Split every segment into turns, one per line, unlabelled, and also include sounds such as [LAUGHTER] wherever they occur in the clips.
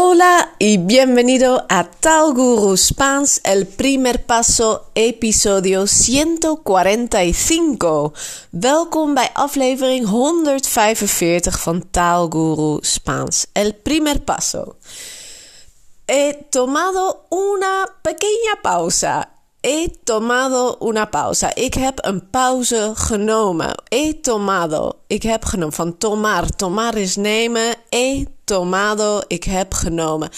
Hola y bienvenido a Tal Guru Spans, el primer paso, episodio 145. Welkom bij aflevering 145 van Taal Guru Spaans, el primer paso. He tomado una pequeña pausa. He tomado una pausa. Ik heb een pauze genomen. He tomado. Ik heb genomen. Van tomar. Tomar is nemen. He tomado. Ik heb genomen.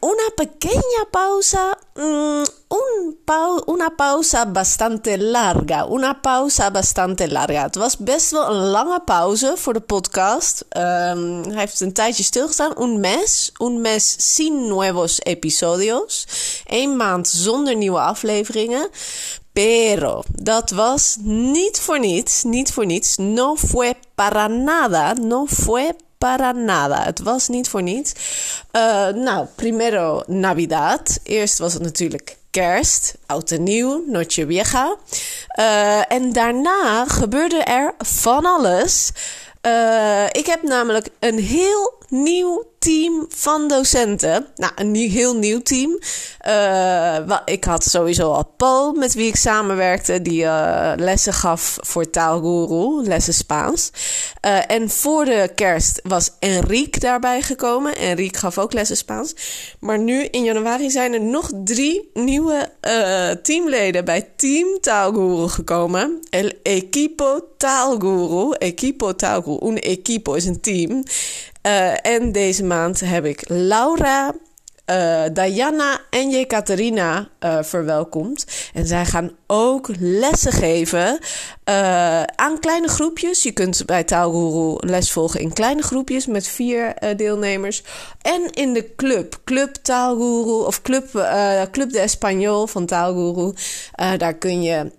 Una pequeña pausa, mm, un una pausa bastante larga. Una pausa bastante larga. Het was best wel een lange pauze voor de podcast. Um, hij heeft een tijdje stilgestaan. Un mes. Un mes sin nuevos episodios. Een maand zonder nieuwe afleveringen. Pero dat was niet voor niets. Niet voor niets. No fue para nada. No fue para nada. Het was niet voor niets. Uh, nou, primero Navidad. Eerst was het natuurlijk kerst, oud en nieuw, Noche Vieja. Uh, en daarna gebeurde er van alles. Uh, ik heb namelijk een heel nieuw team van docenten. Nou, een nieuw, heel nieuw team. Uh, ik had sowieso al Paul, met wie ik samenwerkte, die uh, lessen gaf voor Taalguru, lessen Spaans. Uh, en voor de kerst was Enrique daarbij gekomen. Enrique gaf ook lessen Spaans. Maar nu in januari zijn er nog drie nieuwe teamleden bij Team Taalguru gekomen. El Equipo Taalguru. Equipo Taalguru. Un equipo is een team. Uh, en deze maand heb ik Laura, uh, Diana en Jekaterina uh, verwelkomd. En zij gaan ook lessen geven uh, aan kleine groepjes. Je kunt bij Taalguru les volgen in kleine groepjes met vier deelnemers. En in de club, Club Taalguru of Club, Club de Español van Taalguru. daar kun je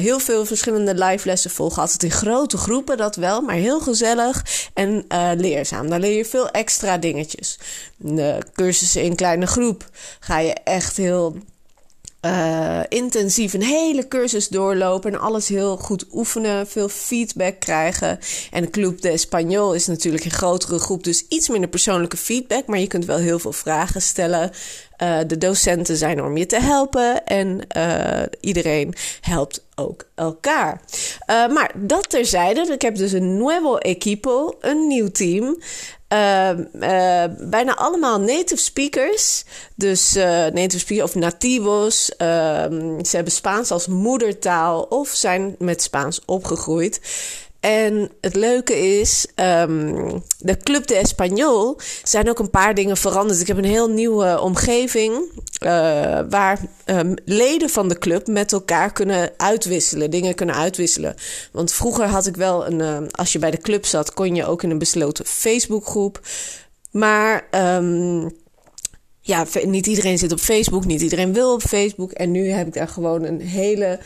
heel veel verschillende live lessen volgen. Altijd in grote groepen, dat wel, maar heel gezellig en leerzaam. Daar leer je veel extra dingetjes. De cursussen in kleine groep ga je echt heel uh, intensief een hele cursus doorlopen en alles heel goed oefenen, veel feedback krijgen. En de Club de Español is natuurlijk een grotere groep, dus iets minder persoonlijke feedback, maar je kunt wel heel veel vragen stellen. Uh, de docenten zijn er om je te helpen en uh, iedereen helpt ook elkaar. maar dat terzijde, ik heb dus een nuevo equipo, een nieuw team. Uh, uh, bijna allemaal native speakers. Dus uh, native speakers of nativos. ze hebben Spaans als moedertaal of zijn met Spaans opgegroeid. En het leuke is, um, de Club de Español zijn ook een paar dingen veranderd. Ik heb een heel nieuwe omgeving uh, waar um, leden van de club met elkaar kunnen uitwisselen, dingen kunnen uitwisselen. Want vroeger had ik wel een, uh, als je bij de club zat, kon je ook in een besloten Facebookgroep. Maar ja, niet iedereen zit op Facebook, niet iedereen wil op Facebook. En nu heb ik daar gewoon een hele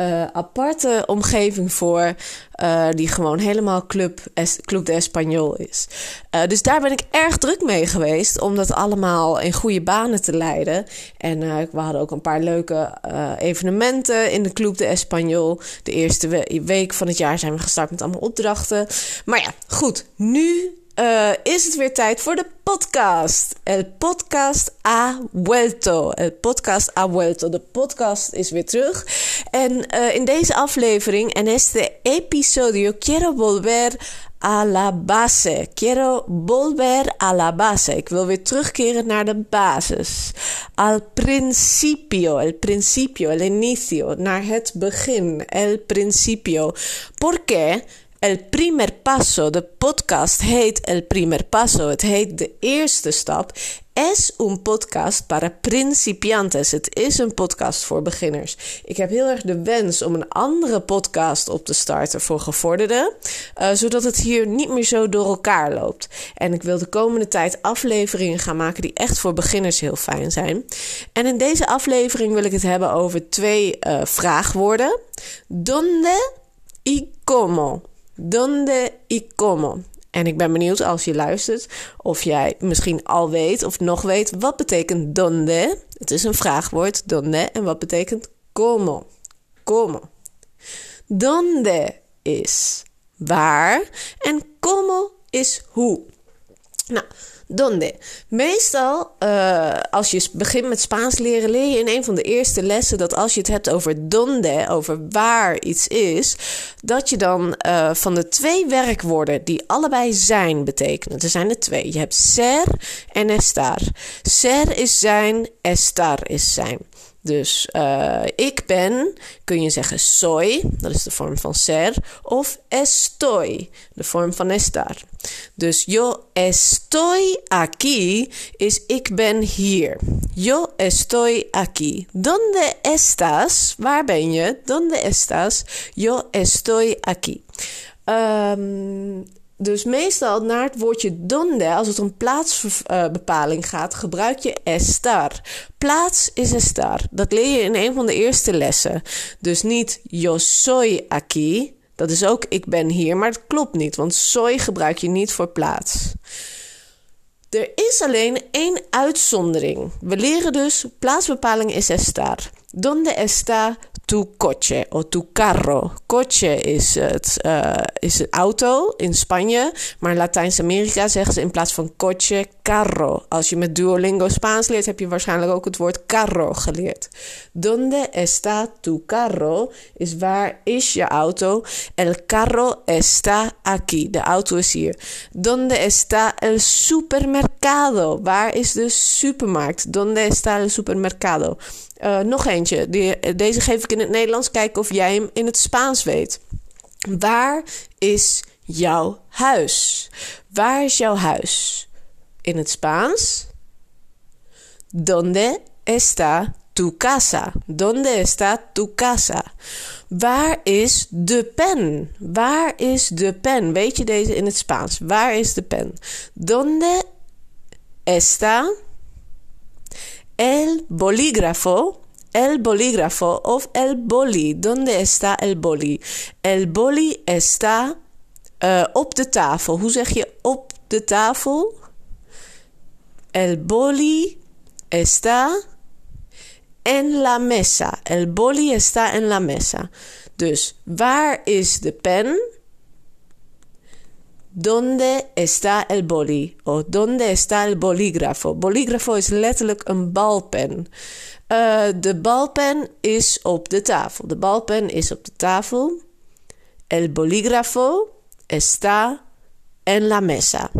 uh, aparte omgeving voor. Uh, die gewoon helemaal Club, de Español is. Uh, dus daar ben ik erg druk mee geweest. Om dat allemaal in goede banen te leiden. En we hadden ook een paar leuke evenementen in de Club de Español. De eerste week van het jaar zijn we gestart met allemaal opdrachten. Maar ja, goed. Nu uh, is het weer tijd voor de podcast. El podcast ha vuelto. El podcast ha vuelto. De podcast is weer terug. En uh, in deze aflevering, en este episodio, quiero volver a la base. Quiero volver a la base. Ik wil weer terugkeren naar de basis. Al principio. El principio. El inicio. Naar het begin. El principio. ¿Por qué? El primer paso, de podcast heet El primer paso, het heet de eerste stap. Es un podcast para principiantes. Het is een podcast voor beginners. Ik heb heel erg de wens om een andere podcast op te starten voor gevorderden, uh, zodat het hier niet meer zo door elkaar loopt. En ik wil de komende tijd afleveringen gaan maken die echt voor beginners heel fijn zijn. En in deze aflevering wil ik het hebben over twee uh, vraagwoorden: donde y cómo. Donde y cómo. En ik ben benieuwd als je luistert of jij misschien al weet of nog weet wat betekent donde. Het is een vraagwoord, donde. En wat betekent cómo? Cómo. Donde is waar en cómo is hoe. Nou, donde. Meestal, uh, als je begint met Spaans leren, leer je in een van de eerste lessen dat als je het hebt over donde, over waar iets is, dat je dan uh, van de twee werkwoorden die allebei zijn betekenen. Er zijn er twee. Je hebt ser en estar. Ser is zijn, estar is zijn. Dus uh, ik ben, kun je zeggen soy, dat is de vorm van ser, of estoy, de vorm van estar. Dus yo estoy aquí is ik ben hier. Yo estoy aquí. ¿Dónde estás? Waar ben je? ¿Dónde estás? Yo estoy aquí. Um, dus meestal naar het woordje donde, als het om plaatsbepaling gaat, gebruik je estar. Plaats is estar. Dat leer je in een van de eerste lessen. Dus niet yo soy aquí. Dat is ook ik ben hier, maar dat klopt niet, want soy gebruik je niet voor plaats. Er is alleen één uitzondering. We leren dus plaatsbepaling is estar. Donde está tu coche o tu carro. Coche is het, uh, is auto in Spanje, maar in Latijns-Amerika zeggen ze in plaats van coche carro. Als je met Duolingo Spaans leert, heb je waarschijnlijk ook het woord carro geleerd. Donde está tu carro is waar is je auto? El carro está aquí. De auto is hier. Donde está el supermercado? Waar is de supermarkt? Donde está el supermercado? Uh, nog eentje. Die, deze geef ik in het Nederlands. Kijken of jij hem in het Spaans weet. Waar is jouw huis? Waar is jouw huis? In het Spaans. ¿Dónde está tu casa? ¿Dónde está tu casa? Waar is de pen? Waar is de pen? Weet je deze in het Spaans? Waar is de pen? ¿Dónde está el bolígrafo, el bolígrafo of el boli. ¿Dónde está el boli? El boli está uh, op de tafel. Hoe zeg je op de tafel? El boli está en la mesa. El boli está en la mesa. Dus waar is de pen? ¿Dónde está el boli? O ¿dónde está el bolígrafo? Bolígrafo is letterlijk een balpen. Uh, de balpen is op de tafel. De balpen is op de tafel. El bolígrafo está en la mesa.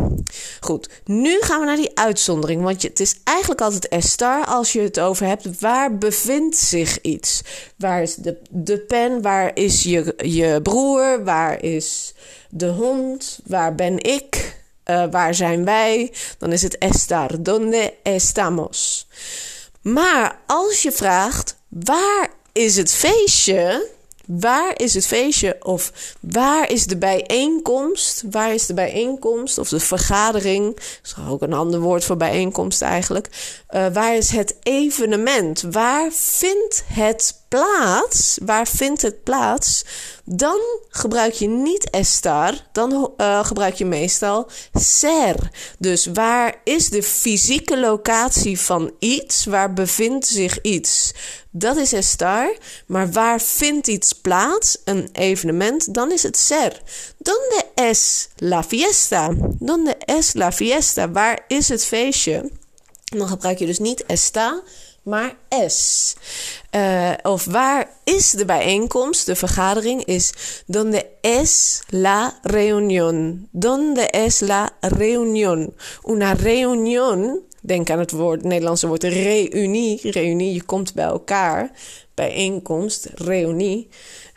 Goed, nu gaan we naar die uitzondering. Want het is eigenlijk altijd estar als je het over hebt. Waar bevindt zich iets? Waar is de, de pen? Waar is je, je broer? Waar is de hond? Waar ben ik? Uh, waar zijn wij? Dan is het estar. Donde estamos? Maar als je vraagt, waar is het feestje? Waar is het feestje? Of waar is de bijeenkomst? Waar is de bijeenkomst? Of de vergadering? Dat is ook een ander woord voor bijeenkomst eigenlijk. Uh, waar is het evenement? Waar vindt het plaats? Waar vindt het plaats? Dan gebruik je niet estar, dan uh, gebruik je meestal ser. Dus waar is de fysieke locatie van iets? Waar bevindt zich iets? Dat is estar. Maar waar vindt iets plaats? Een evenement? Dan is het ser. Donde es la fiesta? Donde es la fiesta? Waar is het feestje? Dan gebruik je dus niet esta, maar es. Uh, of waar is de bijeenkomst, de vergadering, is donde es la reunión. Donde es la reunión. Una reunión, denk aan het woord, het Nederlandse woord reunie. Reunie, je komt bij elkaar. Bijeenkomst, reunie.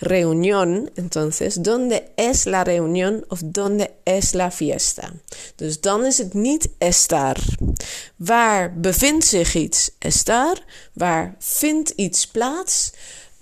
Reunión, entonces, ¿dónde es la reunión of dónde es la fiesta? Dus dan is het niet estar. Waar bevindt zich iets? Estar. Waar vindt iets plaats?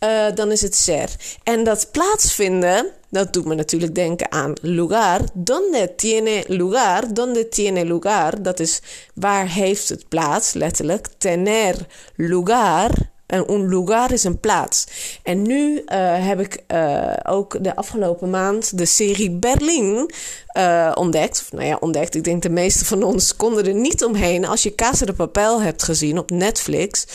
Uh, dan is het ser. En dat plaatsvinden, dat doet me natuurlijk denken aan lugar. Donde tiene lugar? Donde tiene lugar? Dat is waar heeft het plaats, letterlijk. Tener lugar een lugar is een plaats. En nu uh, heb ik uh, ook de afgelopen maand de serie Berlin uh, ontdekt. nou ja, ontdekt. Ik denk de meeste van ons konden er niet omheen. Als je Casa de Papel hebt gezien op Netflix.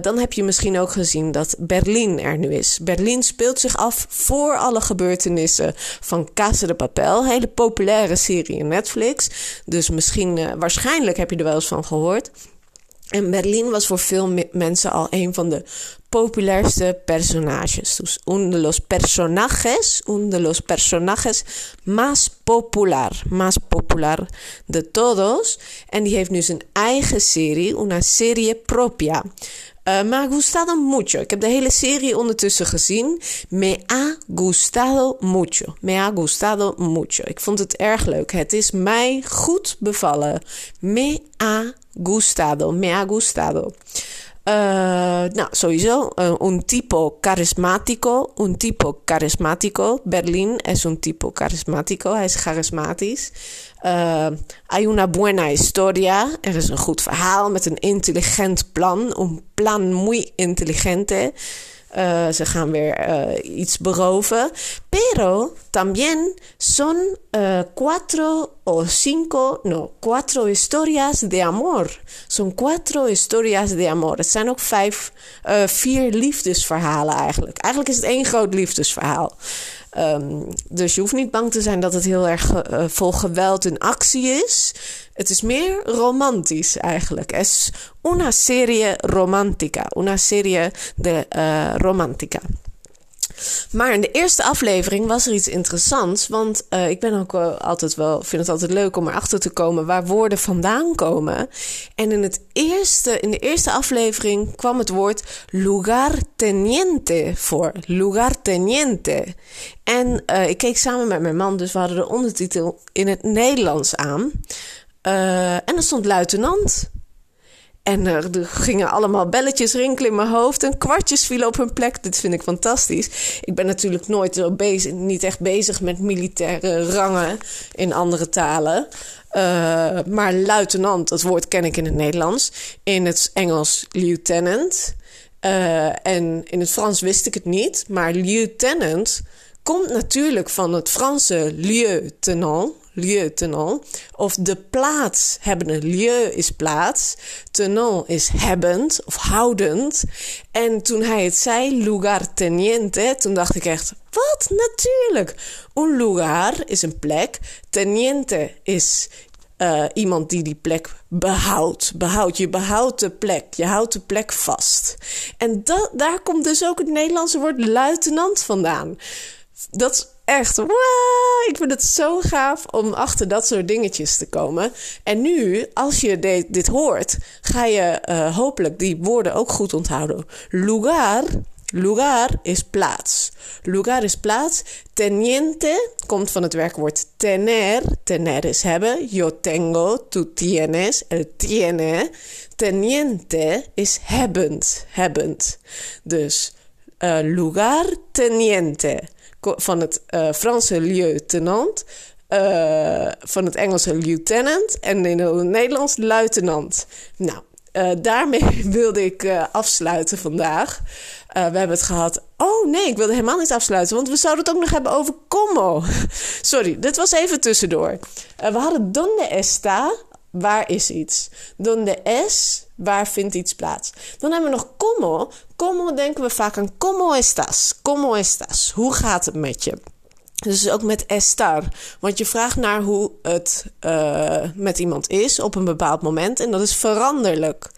Dan heb je misschien ook gezien dat Berlin er nu is. Berlin speelt zich af voor alle gebeurtenissen van Casa de Papel. Hele populaire serie in Netflix. Dus misschien, waarschijnlijk heb je er wel eens van gehoord. En Berlin was voor veel mensen al een van de populairste personages. Dus uno de los personajes, uno de los personajes más popular, más popular de todos. En die heeft nu zijn eigen serie, una serie propia. Uh, me ha gustado mucho. Ik heb de hele serie ondertussen gezien. Me ha gustado mucho. Me ha gustado mucho. Ik vond het erg leuk. Het is mij goed bevallen. Me ha gustado. Me ha gustado. Uh, nou, sowieso, uh, un tipo carismático. Un tipo carismático. Berlin es un tipo carismático. Hij is charismatisch. Uh, hay una buena historia. Er is een goed verhaal met een intelligent plan. Un plan muy inteligente. Uh, ze gaan weer uh, iets beroven. Pero también son uh, cuatro o cinco, no, cuatro historias de amor. Son cuatro historias de amor. Het zijn ook vijf, vier liefdesverhalen eigenlijk. Eigenlijk is het één groot liefdesverhaal. Um, dus je hoeft niet bang te zijn dat het heel erg uh, vol geweld en actie is. Het is meer romantisch eigenlijk. Es una serie romántica. Una serie de uh, romantica. Maar in de eerste aflevering was er iets interessants. Want uh, ik ben ook uh, altijd wel, vind het altijd leuk om erachter te komen waar woorden vandaan komen. En in, het eerste, in de eerste aflevering kwam het woord lugarteniente voor. Lugarteniente. En uh, ik keek samen met mijn man, dus we hadden de ondertitel in het Nederlands aan. en er stond luitenant. En er, gingen allemaal belletjes rinkelen in mijn hoofd en kwartjes vielen op hun plek. Dit vind ik fantastisch. Ik ben natuurlijk nooit bezig, niet echt bezig met militaire rangen in andere talen. Uh, maar luitenant, dat woord ken ik in het Nederlands. In het Engels lieutenant. Uh, en in het Frans wist ik het niet. Maar lieutenant komt natuurlijk van het Franse lieutenant lieu-tenant. Of de plaats hebben een lieu is plaats. Tenant is hebbend of houdend. En toen hij het zei, lugar teniente, toen dacht ik echt, wat? Natuurlijk. Un lugar is een plek. Teniente is uh, iemand die die plek behoudt. Behoudt. Je behoudt de plek. Je houdt de plek vast. En daar komt dus ook het Nederlandse woord luitenant vandaan. Dat echt, wow, ik vind het zo gaaf om achter dat soort dingetjes te komen. En nu, als je dit hoort, ga je uh, hopelijk die woorden ook goed onthouden. Lugar, lugar is plaats. Lugar is plaats. Teniente komt van het werkwoord tener. Tener is hebben. Yo tengo, tú tienes, el tiene. Teniente is hebbend, hebbend. Dus uh, lugar teniente van het uh, Franse lieutenant, uh, van het Engelse lieutenant en in het Nederlands luitenant. Nou, uh, daarmee [LAUGHS] wilde ik afsluiten vandaag. we hebben het gehad. Oh nee, ik wilde helemaal niet afsluiten, want we zouden het ook nog hebben over como. [LAUGHS] Sorry, dit was even tussendoor. we hadden donde está, waar is iets. Donde es, waar vindt iets plaats. Dan hebben we nog como. Como denken we vaak aan como estás. Como estás. Hoe gaat het met je? Dus ook met estar. Want je vraagt naar hoe het uh, met iemand is op een bepaald moment. En dat is veranderlijk.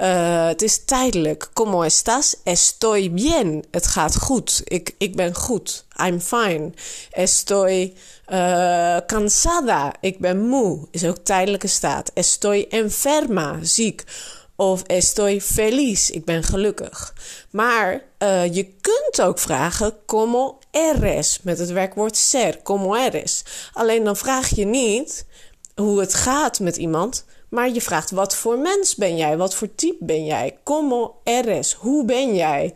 Uh, het is tijdelijk. Como estás? Estoy bien. Het gaat goed. Ik, ik ben goed. I'm fine. Estoy uh, cansada. Ik ben moe. Is ook tijdelijke staat. Estoy enferma. Ziek. Of estoy feliz, ik ben gelukkig. Maar je kunt ook vragen como eres met het werkwoord ser, como eres. Alleen dan vraag je niet hoe het gaat met iemand, maar je vraagt wat voor mens ben jij, wat voor type ben jij, como eres, hoe ben jij.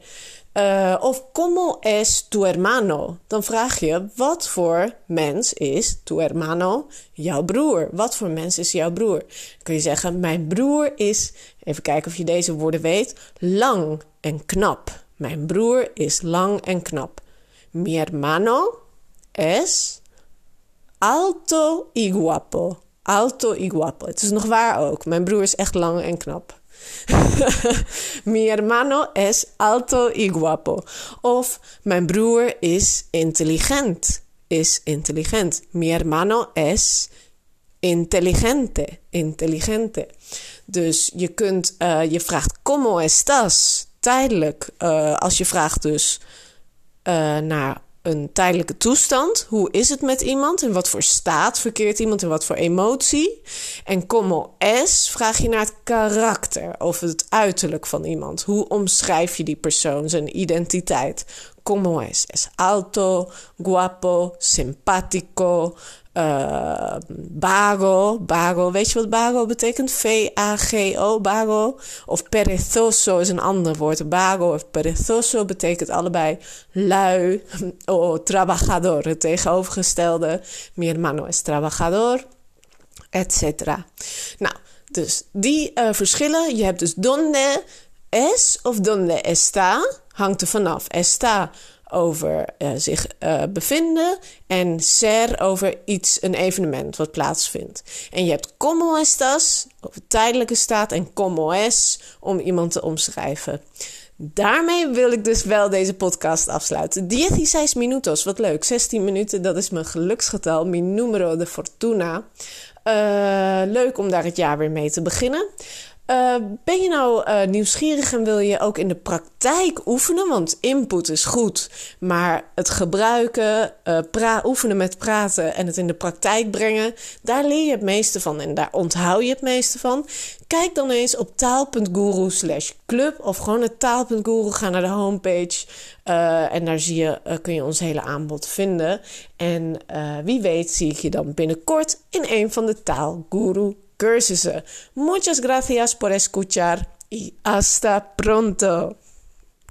Uh, of como es tu hermano? Dan vraag je wat voor mens is tu hermano, jouw broer? Wat voor mens is jouw broer? Dan kun je zeggen: Mijn broer is, even kijken of je deze woorden weet, lang en knap. Mijn broer is lang en knap. Mi hermano es alto y guapo. Alto y guapo. Het is nog waar ook. Mijn broer is echt lang en knap. [LAUGHS] Mi hermano es alto y guapo. Of mijn broer is intelligent. Is intelligent. Mi hermano es inteligente. Inteligente. Dus je kunt, uh, je vraagt como estás? Tijdelijk. Uh, als je vraagt dus uh, naar een tijdelijke toestand. Hoe is het met iemand? In wat voor staat verkeert iemand? In wat voor emotie? En como es vraag je naar het karakter of het uiterlijk van iemand. Hoe omschrijf je die persoon, zijn identiteit? Como es? Es alto, guapo, simpático, bago. Bago, weet je wat bago betekent? V-A-G-O, bago. Of perezoso is een ander woord. Bago of perezoso betekent allebei lui. [LAUGHS] O trabajador, het tegenovergestelde. Mi hermano es trabajador, etc. Nou, dus die uh, verschillen. Je hebt dus donde es of donde está. Hangt er vanaf. Está over uh, zich uh, bevinden en ser over iets, een evenement wat plaatsvindt. En je hebt como estas over tijdelijke staat en como es om iemand te omschrijven. Daarmee wil ik dus wel deze podcast afsluiten. 16 minutos, wat leuk. 16 minuten, dat is mijn geluksgetal, mi numero de fortuna. Uh, leuk om daar het jaar weer mee te beginnen. Uh, ben je nou uh, nieuwsgierig en wil je ook in de praktijk oefenen? Want input is goed, maar het gebruiken, uh, oefenen met praten en het in de praktijk brengen, daar leer je het meeste van en daar onthoud je het meeste van. Kijk dan eens op taal.guru slash club of gewoon naar taal.guru. Ga naar de homepage en daar zie je, kun je ons hele aanbod vinden. En wie weet zie ik je dan binnenkort in een van de Taalguru cursussen. Muchas gracias por escuchar y hasta pronto.